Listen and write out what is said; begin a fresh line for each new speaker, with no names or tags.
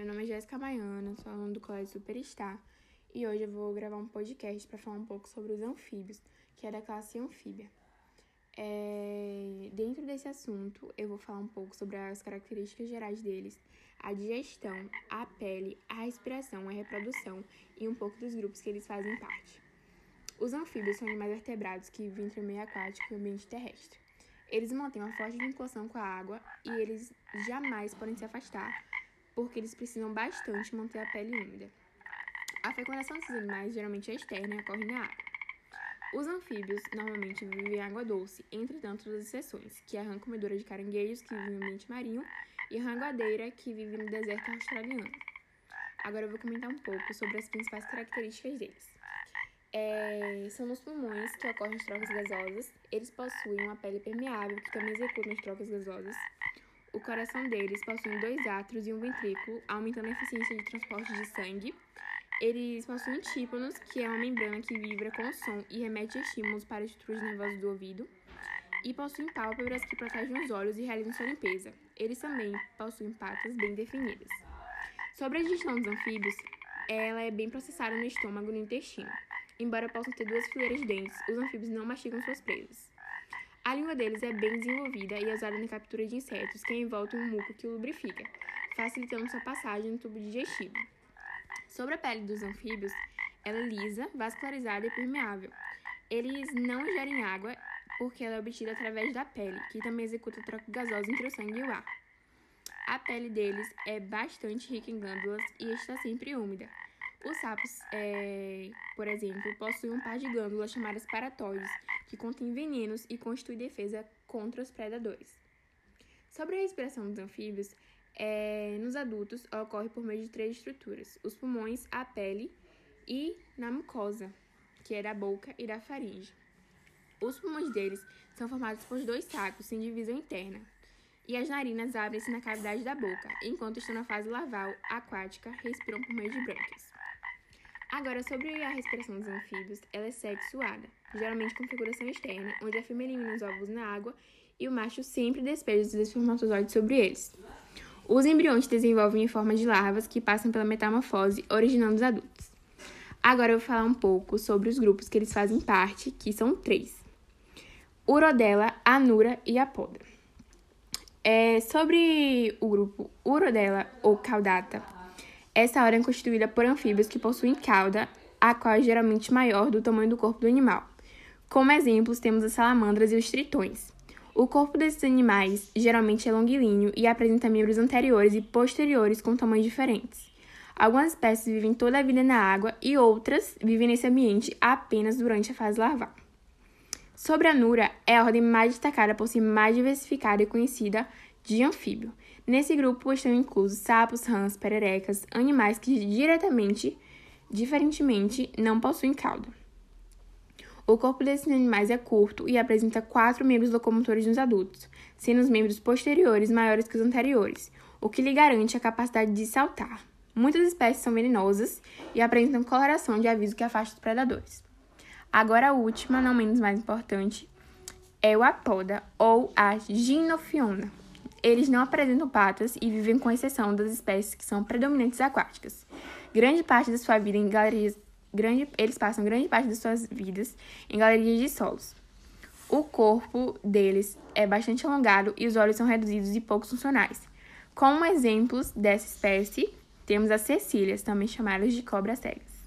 Meu nome é Jéssica Maiana, sou aluna do Colégio Superstar e hoje eu vou gravar um podcast para falar um pouco sobre os anfíbios, que é da classe anfíbia. É... Dentro desse assunto, eu vou falar um pouco sobre as características gerais deles, a digestão, a pele, a respiração, a reprodução e um pouco dos grupos que eles fazem parte. Os anfíbios são animais vertebrados que vivem entre o meio aquático e o ambiente terrestre. Eles mantêm uma forte vinculação com a água e eles jamais podem se afastar porque eles precisam bastante manter a pele úmida. A fecundação desses animais geralmente é externa e ocorre na água. Os anfíbios normalmente vivem em água doce, entretanto, duas exceções, que é a rã comedora de caranguejos, que vive no ambiente marinho, e a ranguadeira, que vive no deserto australiano. Agora eu vou comentar um pouco sobre as principais características deles. É, são nos pulmões que ocorrem as trocas gasosas. Eles possuem uma pele permeável, que também executa as trocas gasosas. O coração deles possui dois átrios e um ventrículo, aumentando a eficiência de transporte de sangue. Eles possuem tímpanos, que é uma membrana que vibra com o som e remete estímulos para as estruturas nervosas do ouvido. E possuem pálpebras que protegem os olhos e realizam sua limpeza. Eles também possuem patas bem definidas. Sobre a digestão dos anfíbios, ela é bem processada no estômago e no intestino. Embora possam ter duas fileiras de dentes, os anfíbios não mastigam suas presas. A língua deles é bem desenvolvida e é usada na captura de insetos, que envolve um muco que o lubrifica, facilitando sua passagem no tubo digestivo. Sobre a pele dos anfíbios, ela é lisa, vascularizada e permeável. Eles não ingerem água porque ela é obtida através da pele, que também executa troca gasosa entre o sangue e o ar. A pele deles é bastante rica em glândulas e está sempre úmida. Os sapos, é, por exemplo, possuem um par de glândulas chamadas paratóides, que contém venenos e constitui defesa contra os predadores. Sobre a respiração dos anfíbios, é, nos adultos ocorre por meio de três estruturas: os pulmões, a pele e na mucosa, que é da boca e da faringe. Os pulmões deles são formados por dois sacos sem divisão interna, e as narinas abrem-se na cavidade da boca, enquanto estão na fase larval aquática, respiram por meio de brânquias. Agora, sobre a respiração dos anfíbios, ela é sexuada, geralmente com figuração externa, onde a fêmea elimina os ovos na água e o macho sempre despeja os espermatozoides sobre eles. Os embriões se desenvolvem em forma de larvas que passam pela metamorfose, originando os adultos. Agora eu vou falar um pouco sobre os grupos que eles fazem parte, que são três: Urodela, Anura e Apoda. É, sobre o grupo Urodela ou Caudata, essa ordem é constituída por anfíbios que possuem cauda, a qual é geralmente maior do tamanho do corpo do animal. Como exemplos, temos as salamandras e os tritões. O corpo desses animais geralmente é longilíneo e apresenta membros anteriores e posteriores com tamanhos diferentes. Algumas espécies vivem toda a vida na água e outras vivem nesse ambiente apenas durante a fase larval. Sobre a Nura, é a ordem mais destacada por ser mais diversificada e conhecida de anfíbio. Nesse grupo estão inclusos sapos, rãs, pererecas, animais que diretamente, diferentemente, não possuem cauda. O corpo desses animais é curto e apresenta quatro membros locomotores nos adultos, sendo os membros posteriores maiores que os anteriores, o que lhe garante a capacidade de saltar. Muitas espécies são venenosas e apresentam coloração de aviso que afasta os predadores. Agora a última, não menos mais importante, é o apoda ou a ginofiona. Eles não apresentam patas e vivem com exceção das espécies que são predominantes aquáticas. Grande parte da sua vida em galerias, grande, eles passam grande parte das suas vidas em galerias de solos. O corpo deles é bastante alongado e os olhos são reduzidos e poucos funcionais. Como exemplos dessa espécie, temos as cecílias, também chamadas de cobras cegas.